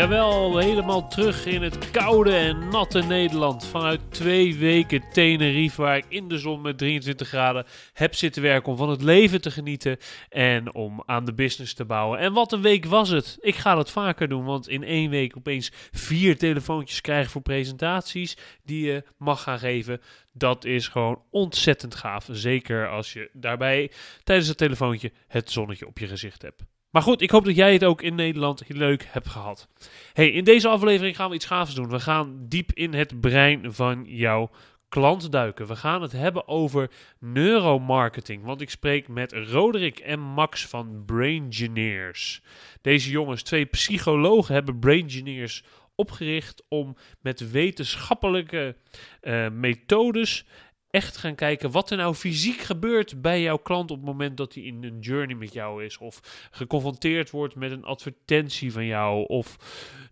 Jawel, helemaal terug in het koude en natte Nederland. Vanuit twee weken Tenerife, waar ik in de zon met 23 graden heb zitten werken om van het leven te genieten en om aan de business te bouwen. En wat een week was het. Ik ga dat vaker doen, want in één week opeens vier telefoontjes krijgen voor presentaties die je mag gaan geven. Dat is gewoon ontzettend gaaf. Zeker als je daarbij tijdens het telefoontje het zonnetje op je gezicht hebt. Maar goed, ik hoop dat jij het ook in Nederland leuk hebt gehad. Hey, in deze aflevering gaan we iets gaafs doen. We gaan diep in het brein van jouw klant duiken. We gaan het hebben over neuromarketing. Want ik spreek met Roderick en Max van Braingineers. Deze jongens, twee psychologen, hebben Braingineers opgericht om met wetenschappelijke uh, methodes echt gaan kijken wat er nou fysiek gebeurt bij jouw klant op het moment dat hij in een journey met jou is. Of geconfronteerd wordt met een advertentie van jou. Of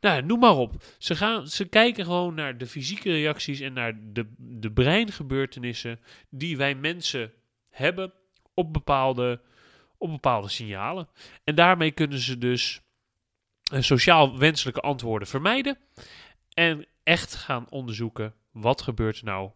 nou, noem maar op. Ze, gaan, ze kijken gewoon naar de fysieke reacties en naar de, de breingebeurtenissen die wij mensen hebben op bepaalde, op bepaalde signalen. En daarmee kunnen ze dus sociaal wenselijke antwoorden vermijden. En echt gaan onderzoeken wat gebeurt er nou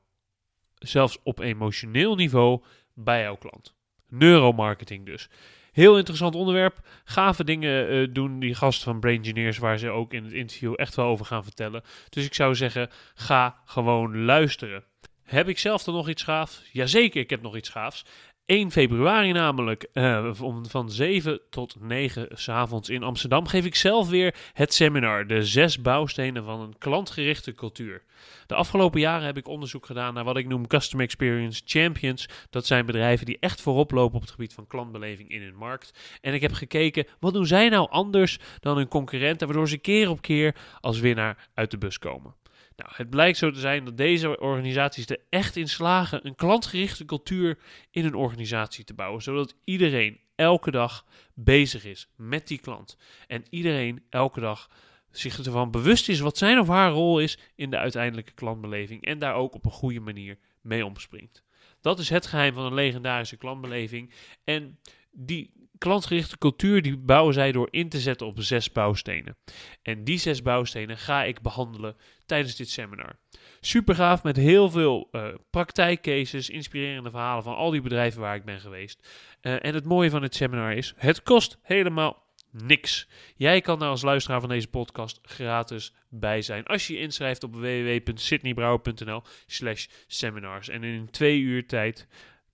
zelfs op emotioneel niveau bij jouw klant. Neuromarketing dus. Heel interessant onderwerp. Gave dingen uh, doen die gasten van Brain Engineers, waar ze ook in het interview echt wel over gaan vertellen. Dus ik zou zeggen, ga gewoon luisteren. Heb ik zelf dan nog iets gaafs? Jazeker, ik heb nog iets gaafs. 1 februari namelijk, uh, van 7 tot 9 s'avonds in Amsterdam, geef ik zelf weer het seminar, de zes bouwstenen van een klantgerichte cultuur. De afgelopen jaren heb ik onderzoek gedaan naar wat ik noem Customer Experience Champions. Dat zijn bedrijven die echt voorop lopen op het gebied van klantbeleving in hun markt. En ik heb gekeken, wat doen zij nou anders dan hun concurrenten, waardoor ze keer op keer als winnaar uit de bus komen. Nou, het blijkt zo te zijn dat deze organisaties er echt in slagen een klantgerichte cultuur in een organisatie te bouwen, zodat iedereen elke dag bezig is met die klant. En iedereen elke dag zich ervan bewust is wat zijn of haar rol is in de uiteindelijke klantbeleving en daar ook op een goede manier mee omspringt. Dat is het geheim van een legendarische klantbeleving. En die klantgerichte cultuur die bouwen zij door in te zetten op zes bouwstenen. En die zes bouwstenen ga ik behandelen tijdens dit seminar. Super gaaf met heel veel uh, praktijkcases, inspirerende verhalen van al die bedrijven waar ik ben geweest. Uh, en het mooie van het seminar is, het kost helemaal niks. Jij kan daar als luisteraar van deze podcast gratis bij zijn. Als je je inschrijft op www.sydneybrouwer.nl slash seminars. En in twee uur tijd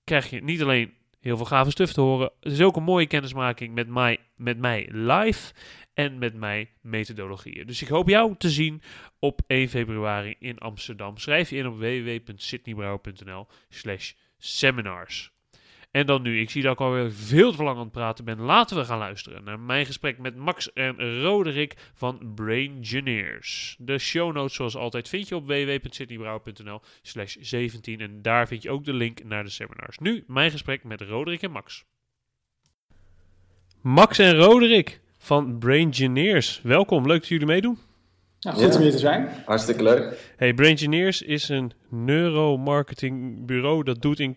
krijg je niet alleen heel veel gave stuff te horen. Het is ook een mooie kennismaking met mij, met mij live en met mijn methodologieën. Dus ik hoop jou te zien op 1 februari in Amsterdam. Schrijf je in op www.sydneybrouwer.nl slash seminars. En dan nu, ik zie dat ik alweer veel te lang aan het praten ben. Laten we gaan luisteren naar mijn gesprek met Max en Roderick van Braingineers. De show notes zoals altijd vind je op www.sydneybrouwer.nl slash 17 en daar vind je ook de link naar de seminars. Nu mijn gesprek met Roderick en Max. Max en Roderick van Braingineers, welkom. Leuk dat jullie meedoen. Nou, goed om hier te zijn. Hartstikke leuk. Hey, Braingineers is een neuromarketingbureau dat doet in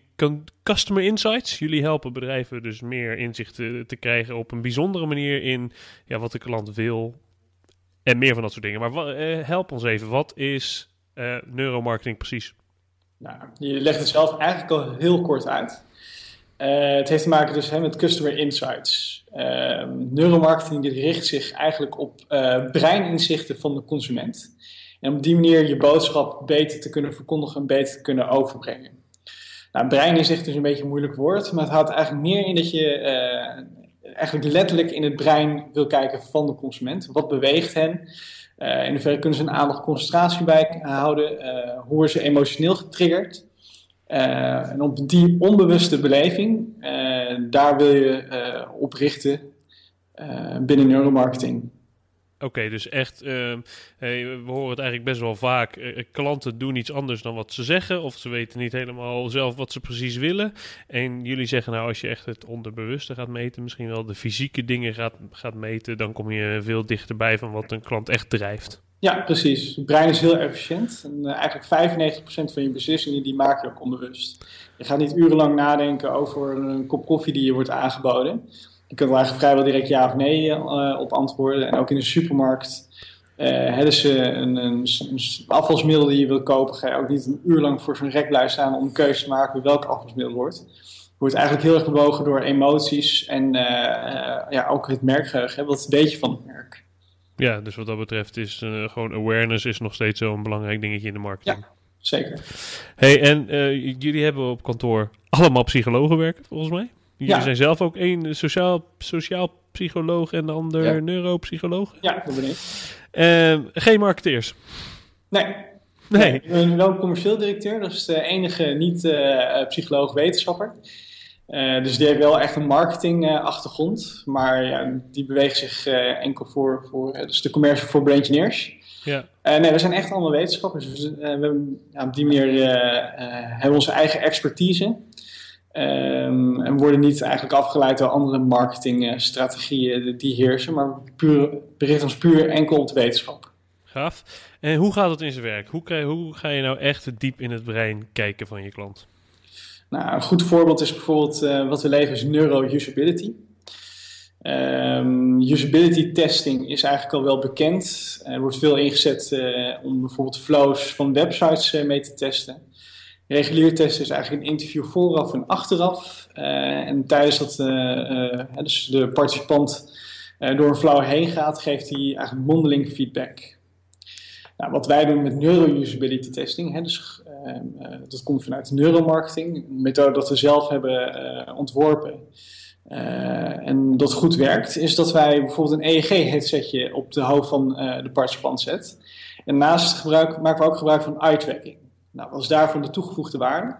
customer insights. Jullie helpen bedrijven dus meer inzicht te, te, krijgen op een bijzondere manier in ja, wat de klant wil en meer van dat soort dingen. Maar uh, help ons even, wat is uh, neuromarketing precies? Nou, je legt het zelf eigenlijk al heel kort uit. Uh, het heeft te maken dus hè, met customer insights. Uh, neuromarketing die richt zich eigenlijk op uh, breininzichten van de consument. En op die manier je boodschap beter te kunnen verkondigen en beter te kunnen overbrengen. Nou, breininzicht is een beetje een moeilijk woord, maar het houdt eigenlijk meer in dat je eigenlijk letterlijk in het brein wil kijken van de consument. Wat beweegt hen? in hoeverre kunnen ze een aandacht concentratie bij houden? hoe worden ze emotioneel getriggerd? Uh, en op die onbewuste beleving, uh, daar wil je uh, op richten binnen neuromarketing. Oké, dus echt, hey, we horen het eigenlijk best wel vaak. Klanten doen iets anders dan wat ze zeggen, of ze weten niet helemaal zelf wat ze precies willen. En jullie zeggen nou, als je echt het onderbewuste gaat meten, misschien wel de fysieke dingen gaat, gaat meten, dan kom je veel dichterbij van wat een klant echt drijft. Ja, precies. Het brein is heel efficiënt. En uh, eigenlijk 95% van je beslissingen die maak je ook onbewust. Je gaat niet urenlang nadenken over een kop koffie die je wordt aangeboden. Je kunt er eigenlijk vrijwel direct ja of nee uh, op antwoorden. En ook in de supermarkt uh, hebben ze een, een, afvalsmiddel die je wil kopen. Ga je ook niet een uur lang voor zo'n rek blijven staan om een keuze te maken welk afvalsmiddel wordt. Je wordt eigenlijk heel erg bewogen door emoties en ja, ook het merkgeheugen. Wat weet je van het merk? Ja, dus wat dat betreft is uh, gewoon awareness is nog steeds zo'n belangrijk dingetje in de marketing. Ja, zeker. Hey, en uh, jullie hebben op kantoor allemaal psychologen werken, volgens mij? Jullie Ja. zijn zelf ook één sociaal, sociaal psycholoog en de ander Ja. neuropsycholoog. Ja, dat ben ik. Ehm, geen marketeers. Nee, Nee. ik ben wel commercieel directeur. Dat is de enige niet-psycholoog-wetenschapper. Uh, dus die heeft wel echt een marketing-achtergrond. maar ja, die beweegt zich uh, enkel voor, voor uh, dus de commercie voor brain engineers. Ja. nee, we zijn echt allemaal wetenschappers. Dus, we hebben, ja, op die manier hebben we onze eigen expertise. Um, en worden niet eigenlijk afgeleid door andere marketingstrategieën die heersen, maar puur, berichten ons puur enkel op de wetenschap. Gaaf. En hoe gaat het in zijn werk? Hoe, hoe ga je nou echt diep in het brein kijken van je klant? Nou, een goed voorbeeld is bijvoorbeeld uh, wat we leveren is neuro-usability. Um, usability testing is eigenlijk al wel bekend. Er wordt veel ingezet uh, om bijvoorbeeld flows van websites uh, mee te testen. Regulier testen is eigenlijk een interview vooraf en achteraf. en tijdens dat dus de participant door een flow heen gaat, geeft hij eigenlijk mondeling feedback. Nou, wat wij doen met neuro-usability testing, hè, dus, dat komt vanuit neuromarketing, een methode dat we zelf hebben uh, ontworpen en dat goed werkt, is dat wij bijvoorbeeld een EEG-headsetje op de hoofd van de participant zetten. En naast gebruik maken we ook gebruik van eye-tracking. Nou, wat is daarvan de toegevoegde waarde?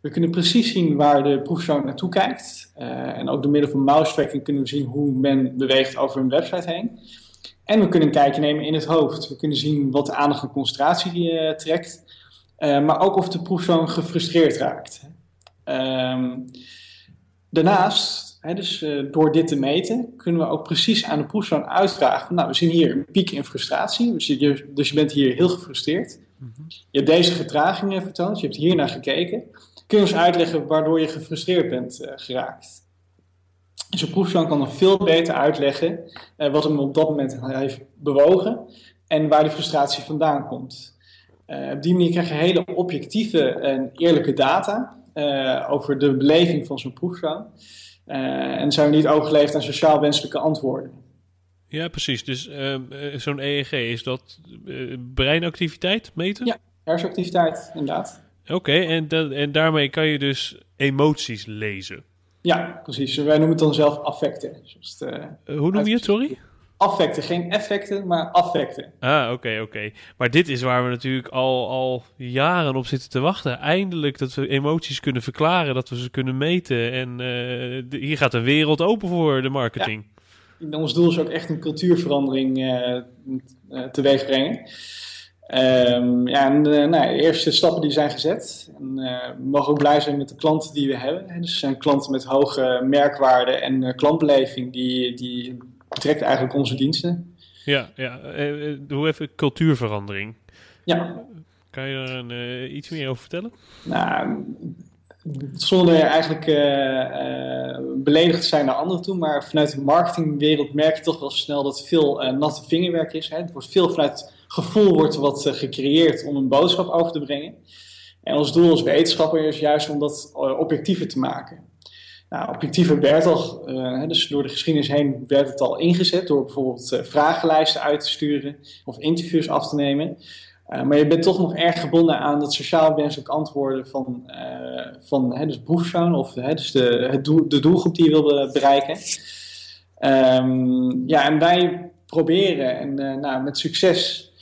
We kunnen precies zien waar de proefpersoon naartoe kijkt. en ook door middel van mouse-tracking kunnen we zien hoe men beweegt over een website heen. En we kunnen een kijkje nemen in het hoofd. We kunnen zien wat de aandacht en concentratie uh, trekt. Uh, maar ook of de proefpersoon gefrustreerd raakt. Um, daarnaast, hè, dus, uh, door dit te meten, kunnen we ook precies aan de proefpersoon uitvragen. Nou, we zien hier een piek in frustratie. Dus je, dus je bent hier heel gefrustreerd. Mm -hmm. Je hebt deze gedragingen vertoond. Je hebt hier naar gekeken. Kun je ons uitleggen waardoor je gefrustreerd bent geraakt? Dus een proefpersoon kan nog veel beter uitleggen wat hem op dat moment heeft bewogen en waar die frustratie vandaan komt. Uh, op die manier krijg je hele objectieve en eerlijke data uh, over de beleving van zo'n proefpersoon. en zijn we niet overgeleefd aan sociaal wenselijke antwoorden. Ja, precies. Dus zo'n EEG, is dat breinactiviteit meten? Ja, hersenactiviteit, inderdaad. Oké, okay, en, en daarmee kan je dus emoties lezen. Ja, precies. Wij noemen het dan zelf affecten. Zoals het, Hoe noem je het, sorry? Affecten, geen effecten, maar affecten. Ah, oké, okay, oké. Okay. Maar dit is waar we natuurlijk al, al jaren op zitten te wachten. Eindelijk dat we emoties kunnen verklaren, dat we ze kunnen meten. En uh, de, hier gaat een wereld open voor de marketing. Ja. Ons doel is ook echt een cultuurverandering uh, teweeg brengen. Um, ja, en nou, de eerste stappen die zijn gezet. En, we mogen ook blij zijn met de klanten die we hebben. Dus zijn klanten met hoge merkwaarde en klantbeleving, die, die betrekt eigenlijk onze diensten. Ja, ja. hoe even cultuurverandering? Ja. Kan je er een, iets meer over vertellen? Nou, zonder eigenlijk beledigd te zijn naar anderen toe, maar vanuit de marketingwereld merk je toch wel snel dat veel natte vingerwerk is. Hè. Het wordt veel vanuit gevoel wordt wat uh, gecreëerd om een boodschap over te brengen. En ons doel als wetenschapper is juist om dat uh, objectiever te maken. Nou, objectiever werd al, uh, dus door de geschiedenis heen werd het al ingezet door bijvoorbeeld vragenlijsten uit te sturen of interviews af te nemen. maar je bent toch nog erg gebonden aan het sociaal wenselijk antwoorden van, van hè, dus of dus de, het doel, de doelgroep die je wil bereiken. Um, ja, en wij proberen en nou, met succes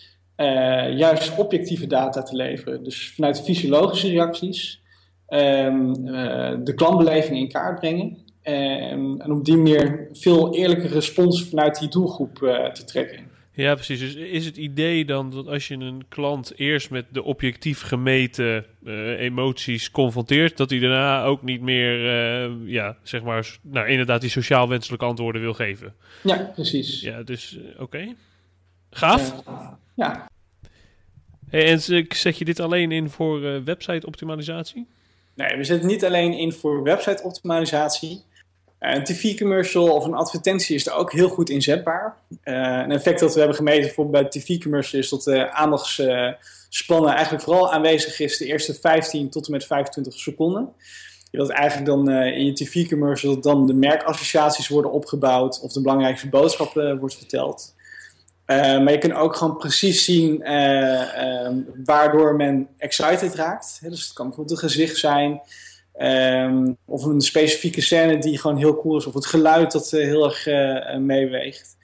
juist objectieve data te leveren. Dus vanuit fysiologische reacties um, uh, de klantbeleving in kaart brengen. Um, en op die manier veel eerlijke respons vanuit die doelgroep uh, te trekken. Ja, precies. Dus is het idee dan dat als je een klant eerst met de objectief gemeten uh, emoties confronteert, dat hij daarna ook niet meer, uh, ja, zeg maar, nou inderdaad die sociaal wenselijke antwoorden wil geven? Ja, precies. Ja, dus oké. Okay. Gaaf. ja. Hey, en zet je dit alleen in voor website optimalisatie? Nee, we zetten niet alleen in voor website optimalisatie. Een tv-commercial of een advertentie is er ook heel goed inzetbaar. Uh, een effect dat we hebben gemeten bijvoorbeeld bij tv-commercial is dat de aandachtsspannen eigenlijk vooral aanwezig is de eerste 15 tot en met 25 seconden. Je wilt eigenlijk dan uh, in je tv-commercial dan de merkassociaties worden opgebouwd of de belangrijkste boodschap uh, wordt verteld. Maar je kunt ook gewoon precies zien waardoor men excited raakt. dus het kan bijvoorbeeld een gezicht zijn, Um, of een specifieke scène die gewoon heel cool is. Of het geluid dat uh, heel erg meeweegt.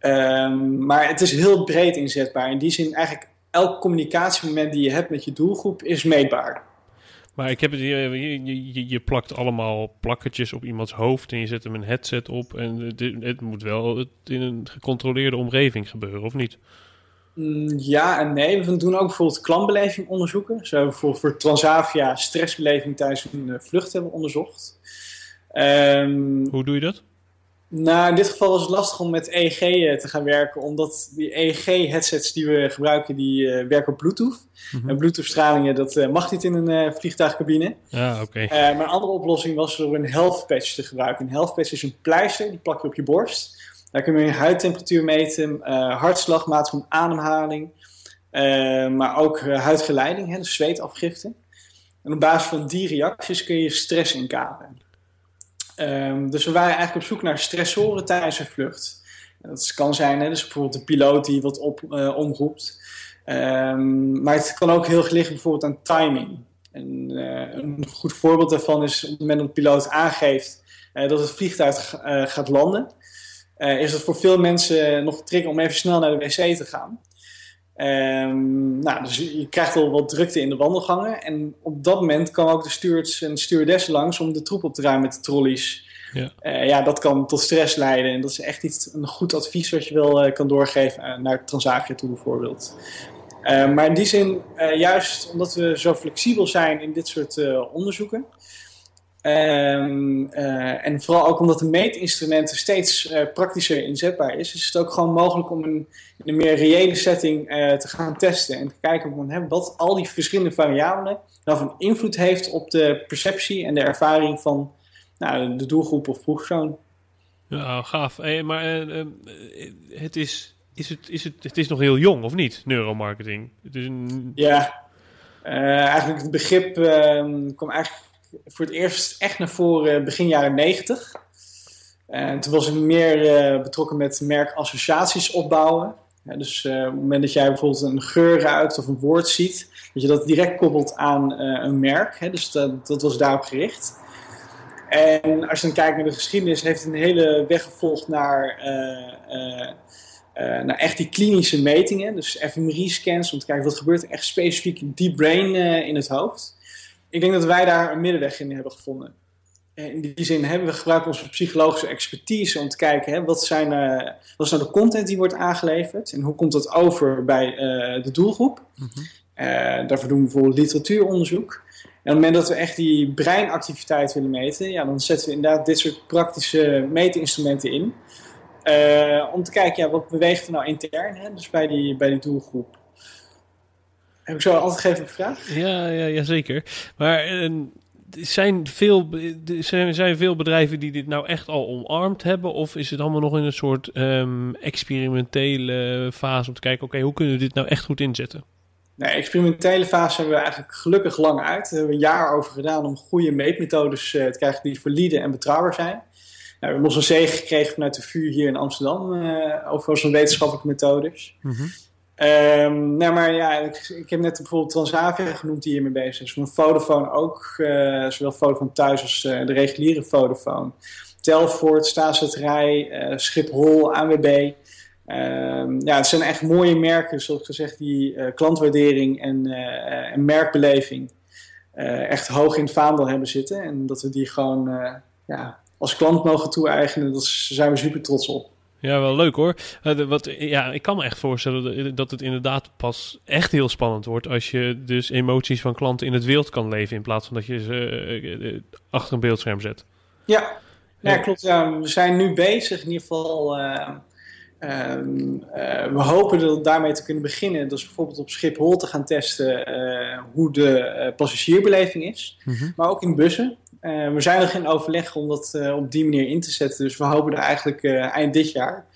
Um, maar het is heel breed inzetbaar. In die zin eigenlijk elk communicatiemoment die je hebt met je doelgroep is meetbaar. Maar ik heb het hier, je, je, je, plakt allemaal plakketjes op iemands hoofd en je zet hem een headset op. En het, het moet wel in een gecontroleerde omgeving gebeuren, of niet? Mm, ja en nee. We doen ook bijvoorbeeld klantbeleving onderzoeken. Zo bijvoorbeeld voor Transavia stressbeleving tijdens een eh, vlucht hebben onderzocht. Um, Hoe doe je dat? Nou, in dit geval was het lastig om met EEG eh, te gaan werken, omdat die EEG-headsets die we gebruiken, die uh, werken op Bluetooth. Mm En Bluetooth-stralingen, dat uh, mag niet in een uh, vliegtuigcabine. Ja, oké. Okay. maar een andere oplossing was door een health patch te gebruiken. Een health patch is een pleister, die plak je op je borst. Daar kun je huidtemperatuur meten, hartslag, maat van ademhaling, maar ook huidgeleiding, hè, dus zweetafgifte. En op basis van die reacties kun je stress inkaderen. Um, dus we waren eigenlijk op zoek naar stressoren tijdens een vlucht. Dat kan zijn, hè, dus bijvoorbeeld een piloot die wat op, omroept. Um, maar het kan ook heel liggen bijvoorbeeld aan timing. En, een goed voorbeeld daarvan is op het moment dat een piloot aangeeft dat het vliegtuig gaat landen is het voor veel mensen nog een trigger om even snel naar de wc te gaan. Um, nou, dus je krijgt wel wat drukte in de wandelgangen. En op dat moment kan ook de stewards en stewardess langs om de troep op te ruimen met de trolleys. Ja. Uh, ja, dat kan tot stress leiden. En dat is echt iets, een goed advies wat je wel uh, kan doorgeven naar Transavia toe bijvoorbeeld. Uh, maar in die zin, juist omdat we zo flexibel zijn in dit soort onderzoeken, Um, uh, en vooral ook omdat de meetinstrumenten steeds uh, praktischer inzetbaar is, is het ook gewoon mogelijk om een, in een meer reële setting uh, te gaan testen en te kijken van, hè, wat al die verschillende variabelen nou van invloed heeft op de perceptie en de ervaring van nou, de doelgroep of proefpersoon. Ja, gaaf. Hey, maar het, is, is het, is het, het is nog heel jong, of niet, neuromarketing? Het is een... Ja, eigenlijk het begrip ehm, kwam eigenlijk voor het eerst echt naar voren begin jaren 90. En toen was ik meer uh, betrokken met merkassociaties opbouwen. Ja, dus uh, op het moment dat jij bijvoorbeeld een geur ruikt of een woord ziet, dat je dat direct koppelt aan een merk. Hè, dus dat, dat was daarop gericht. En als je dan kijkt naar de geschiedenis, heeft een hele weg gevolgd naar, echt die klinische metingen. Dus fMRI-scans, om te kijken wat gebeurt er echt specifiek deep brain in het hoofd ik denk dat wij daar een middenweg in hebben gevonden. In die zin hebben we gebruikt onze psychologische expertise om te kijken hè, wat, zijn, uh, wat is nou de content die wordt aangeleverd en hoe komt dat over bij uh, de doelgroep. Mm -hmm. uh, daarvoor doen we bijvoorbeeld literatuuronderzoek. En op het moment dat we echt die breinactiviteit willen meten, ja, dan zetten we inderdaad dit soort praktische meetinstrumenten in. om te kijken, ja, wat beweegt er nou intern, hè, dus bij die, bij die doelgroep. Heb ik zo altijd gegeven op vraag? Ja, ja, ja zeker. Maar uh, zijn, veel, zijn, zijn veel bedrijven die dit nou echt al omarmd hebben? Of is het allemaal nog in een soort um, experimentele fase om te kijken... oké, okay, hoe kunnen we dit nou echt goed inzetten? Nee, experimentele fase hebben we eigenlijk gelukkig lang uit. Daar hebben we een jaar over gedaan om goede meetmethodes uh, te krijgen die valide en betrouwbaar zijn. Nou, we hebben nog een zegen gekregen vanuit de VU hier in Amsterdam uh, over onze wetenschappelijke methodes. Mm -hmm. Um, nou, maar ja, ik, ik, heb net bijvoorbeeld Transavia genoemd die hiermee bezig is. Van Vodafone ook, uh, zowel Vodafone thuis als uh, de reguliere Vodafone. Telfort, Staatszetterij, uh, Schiphol, ANWB. Um, ja, het zijn echt mooie merken, zoals gezegd, die klantwaardering en, en merkbeleving echt hoog in het vaandel hebben zitten. En dat we die gewoon ja, als klant mogen toe-eigenen, daar zijn we super trots op. Ja, wel leuk hoor. Uh, wat, ja, ik kan me echt voorstellen dat het inderdaad pas echt heel spannend wordt als je dus emoties van klanten in het wild kan leven in plaats van dat je ze achter een beeldscherm zet. Ja, ja, klopt. Ja. We zijn nu bezig in ieder geval. Uh, we hopen dat daarmee te kunnen beginnen. Dus bijvoorbeeld op Schiphol te gaan testen uh, hoe de passagierbeleving is. Mhm. Maar ook in bussen. we zijn nog in overleg om dat op die manier in te zetten. Dus we hopen er eigenlijk eind dit jaar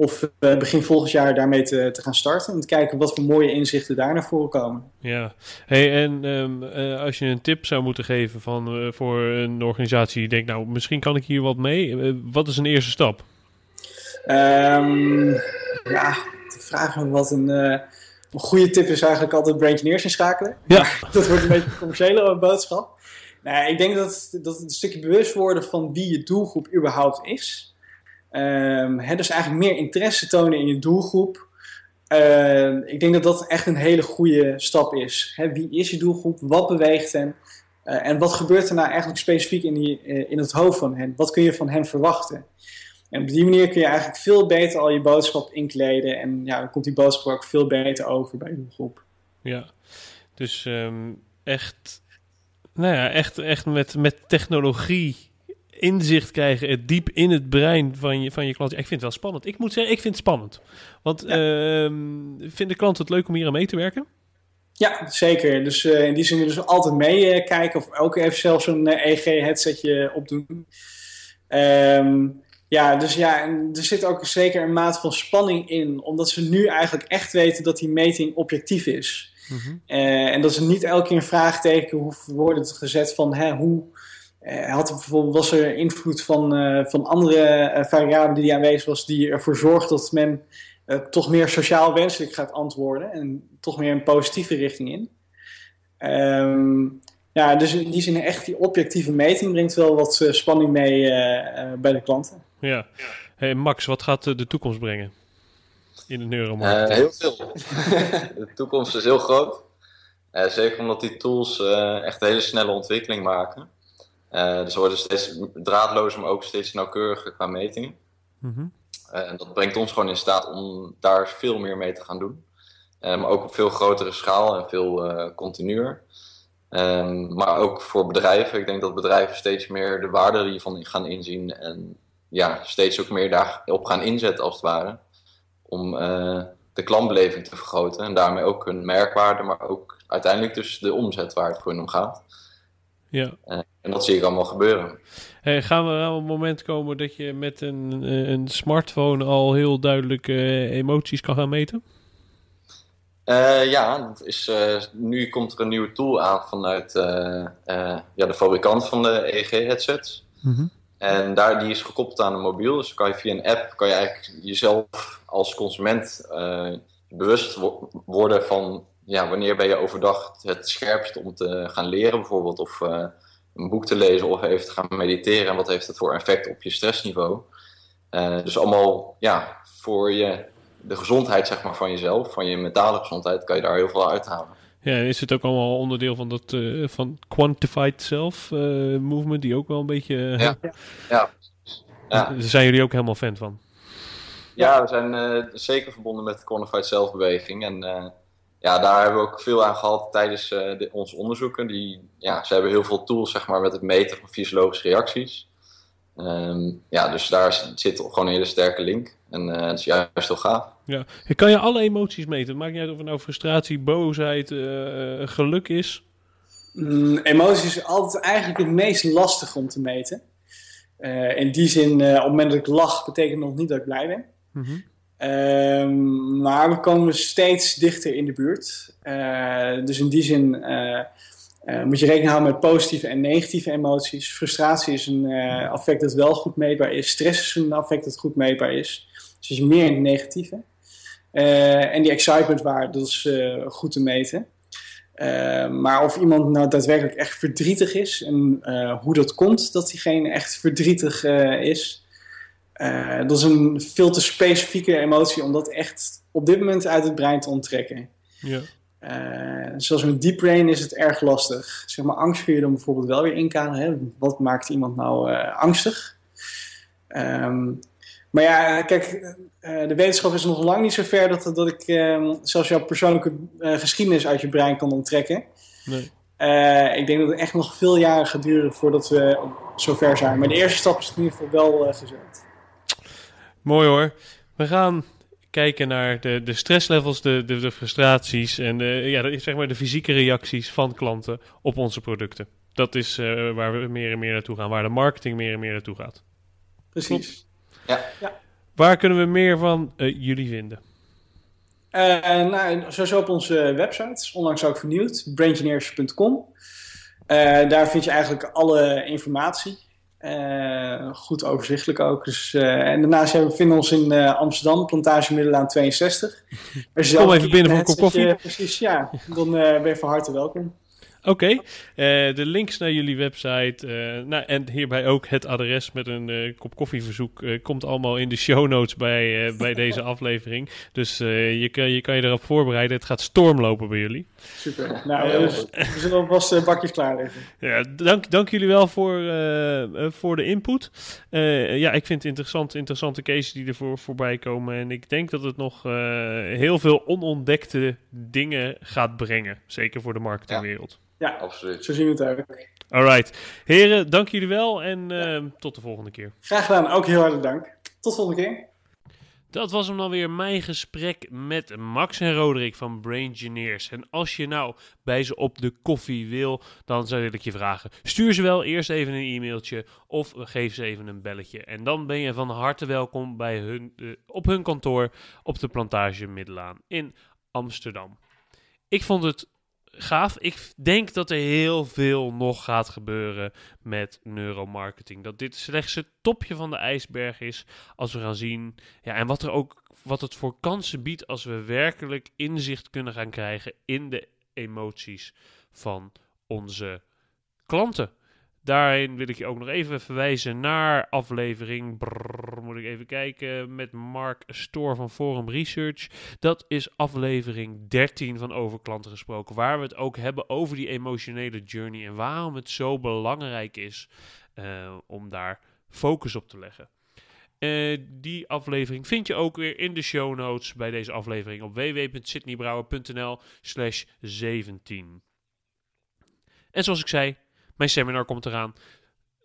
of begin volgend jaar daarmee te, te gaan starten. En te kijken wat voor mooie inzichten daar naar voren komen. Ja, hey, en um, uh, als je een tip zou moeten geven van, uh, voor een organisatie die denkt, nou, misschien kan ik hier wat mee. wat is een eerste stap? Um, ja, te vragen wat een, een goede tip is eigenlijk altijd Braingineers inschakelen. Ja. dat wordt een beetje een commerciële boodschap. Nou, ik denk dat, dat het een stukje bewust worden van wie je doelgroep überhaupt is. Um, dus eigenlijk meer interesse tonen in je doelgroep. Uh, ik denk dat dat echt een hele goede stap is. wie is je doelgroep? Wat beweegt hen? Uh, en wat gebeurt er nou eigenlijk specifiek in, die, uh, in het hoofd van hen? Wat kun je van hen verwachten? En op die manier kun je eigenlijk veel beter al je boodschap inkleden. En ja, dan komt die boodschap ook veel beter over bij je doelgroep. Ja, dus um, echt, nou ja, echt, echt met, met technologie inzicht krijgen, het diep in het brein van je, van je klant. ik vind het wel spannend. Ik moet zeggen, ik vind het spannend. Want ja. uh, vinden klanten het leuk om hier aan mee te werken? Ja, zeker. Dus uh, in die zin dus altijd meekijken uh, of ook even zelfs een EEG-headsetje opdoen. Um, ja, dus ja, en er zit ook zeker een mate van spanning in, omdat ze nu eigenlijk echt weten dat die meting objectief is. Mm -hmm. en dat ze niet elke keer een vraagteken hoeven worden gezet van hè, hoe uh, had bijvoorbeeld, was er invloed van, uh, van andere variabelen die aanwezig was, die ervoor zorgt dat men toch meer sociaal wenselijk gaat antwoorden en toch meer een positieve richting in. Um, ja, dus in die zin echt die objectieve meting brengt wel wat spanning mee bij de klanten. Ja. Hey Max, wat gaat de toekomst brengen in de neuromarkt? heel veel. de toekomst is heel groot. zeker omdat die tools echt een hele snelle ontwikkeling maken. Dus worden steeds draadlozer, maar ook steeds nauwkeuriger qua metingen. Mhm. Eh, en dat brengt ons gewoon in staat om daar veel meer mee te gaan doen. Maar ook op veel grotere schaal en veel continuer. Um, maar ook voor bedrijven. Ik denk dat bedrijven steeds meer de waarde hiervan gaan inzien. En ja, steeds ook meer daarop gaan inzetten als het ware. Om de klantbeleving te vergroten. En daarmee ook hun merkwaarde, maar ook uiteindelijk dus de omzet waar het voor hen om gaat. Ja. Uh, en dat zie ik allemaal gebeuren. Hey, gaan we aan het moment komen dat je met een, eh, een smartphone al heel duidelijk uh, emoties kan gaan meten? Uh, ja, dat is, nu komt er een nieuwe tool aan vanuit ja, de fabrikant van de EEG-headsets. Mm -hmm. En daar, die is gekoppeld aan een mobiel. Dus kan je via een app kan je eigenlijk jezelf als consument bewust worden van ja, wanneer ben je overdag het scherpst om te gaan leren bijvoorbeeld? Of uh, een boek te lezen of even te gaan mediteren. En wat heeft dat voor effect op je stressniveau? Uh, dus allemaal ja, voor je, de gezondheid zeg maar, van jezelf, van je mentale gezondheid, kan je daar heel veel uithalen. Ja, is het ook allemaal onderdeel van dat uh, van quantified self movement, die ook wel een beetje... ja. ja. ja. Daar zijn jullie ook helemaal fan van? Ja, we zijn zeker verbonden met de quantified self beweging. En ja, daar hebben we ook veel aan gehad tijdens uh, de, onze onderzoeken. Die, ja, ze hebben heel veel tools zeg maar, met het meten van fysiologische reacties. Um, ja, dus daar zit gewoon een hele sterke link. En uh, dat is juist heel gaaf. Ja. Kan je alle emoties meten? Maakt niet uit of het nou frustratie, boosheid, uh, geluk is? Mm, emoties is altijd eigenlijk het meest lastig om te meten. in die zin, op het moment dat ik lach, betekent nog niet dat ik blij ben. Mm -hmm. Um, maar we komen steeds dichter in de buurt. Uh, dus in die zin uh, uh, moet je rekening houden met positieve en negatieve emoties. Frustratie is een affect dat wel goed meetbaar is. Stress is een affect dat goed meetbaar is. Dus je meer in het negatieve. En die excitement waarde, dat is goed te meten. maar of iemand nou daadwerkelijk echt verdrietig is en hoe dat komt dat diegene echt verdrietig is, dat is een veel te specifieke emotie om dat echt op dit moment uit het brein te onttrekken. Ja. Zoals met deep brain is het erg lastig. Zeg maar, angst kun je dan bijvoorbeeld wel weer inkaderen. Hè? Wat maakt iemand nou angstig? Um, Maar ja, kijk, uh, de wetenschap is nog lang niet zo ver dat, dat ik uh, zelfs jouw persoonlijke uh, geschiedenis uit je brein kan onttrekken. Nee. ik denk dat het echt nog veel jaren gaat duren voordat we zo ver zijn. Maar de eerste stap is in ieder geval wel gezet. Mooi hoor. We gaan kijken naar de, de stresslevels, de, de, de frustraties en de, ja, zeg maar de fysieke reacties van klanten op onze producten. Dat is waar we meer en meer naartoe gaan, waar de marketing meer en meer naartoe gaat. Precies. Ja. ja. Waar kunnen we meer van uh, jullie vinden? Uh, nou, sowieso op onze website, onlangs ook vernieuwd, braingineers.com. Uh, daar vind je eigenlijk alle informatie. goed overzichtelijk ook. Dus, en daarnaast hebben we vinden ons in Amsterdam, Plantage Middelaan 62. Kom even binnen voor een kop koffie. precies, ja. Dan ben je van harte welkom. Oké, eh, de links naar jullie website uh, nou, en hierbij ook het adres met een uh, kop koffieverzoek komt allemaal in de show notes bij, bij deze aflevering. Dus je, kan, je kan je erop voorbereiden. Het gaat stormlopen bij jullie. Super. Nou, dus, we zullen alvast bakjes klaarleggen. Ja, dank, dank jullie wel voor, voor de input. ja, ik vind het interessant, interessante cases die ervoor voorbij komen. En ik denk dat het nog heel veel onontdekte dingen gaat brengen. Zeker voor de marketingwereld. Ja, absoluut. Zo zien we het ook. Alright. Heren, dank jullie wel en uh, tot de volgende keer. Graag gedaan. Ook heel hartelijk dank. Tot de volgende keer. Dat was hem dan weer mijn gesprek met Max en Roderick van Brain Engineers. En als je nou bij ze op de koffie wil, dan zou ik je vragen: stuur ze wel eerst even een e-mailtje of geef ze even een belletje. En dan ben je van harte welkom bij hun, uh, op hun kantoor op de Plantage Middelaan in Amsterdam. Ik vond het gaaf. Ik denk dat er heel veel nog gaat gebeuren met neuromarketing. Dat dit slechts het topje van de ijsberg is als we gaan zien. Ja, en wat er ook wat het voor kansen biedt als we werkelijk inzicht kunnen gaan krijgen in de emoties van onze klanten. Daarin wil ik je ook nog even verwijzen naar aflevering. Moet ik even kijken. Met Mark Store van Forum Research. Dat is aflevering 13 van Over Klanten gesproken. Waar we het ook hebben over die emotionele journey. En waarom het zo belangrijk is uh, om daar focus op te leggen. Uh, die aflevering vind je ook weer in de show notes bij deze aflevering op www.sydneybrouwer.nl slash 17. En zoals ik zei, mijn seminar komt eraan.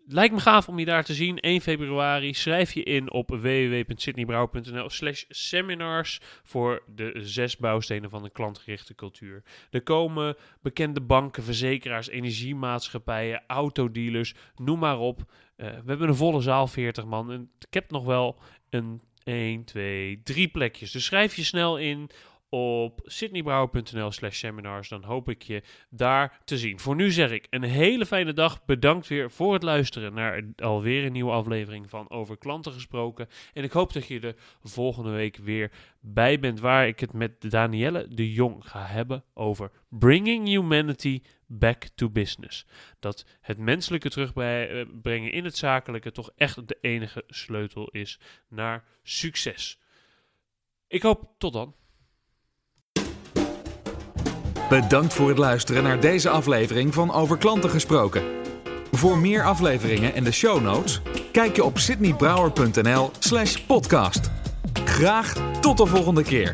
Lijkt me gaaf om je daar te zien. 1 februari. Schrijf je in op www.sydneybrouw.nl slash seminars voor de zes bouwstenen van de klantgerichte cultuur. Er komen bekende banken, verzekeraars, energiemaatschappijen, autodealers, noem maar op. Uh, we hebben een volle zaal, 40 man. En ik heb nog wel een 1, 2, 3 plekjes. Dus schrijf je snel in op sydneybrouwer.nl slash seminars. Dan hoop ik je daar te zien. Voor nu zeg ik een hele fijne dag. Bedankt weer voor het luisteren naar alweer een nieuwe aflevering van Over Klanten Gesproken. En ik hoop dat je er volgende week weer bij bent waar ik het met Danielle de Jong ga hebben over Bringing Humanity Back to Business. Dat het menselijke terugbrengen in het zakelijke toch echt de enige sleutel is naar succes. Ik hoop tot dan. Bedankt voor het luisteren naar deze aflevering van Over Klanten Gesproken. Voor meer afleveringen en de show notes, kijk je op sydneybrouwer.nl slash podcast. Graag tot de volgende keer.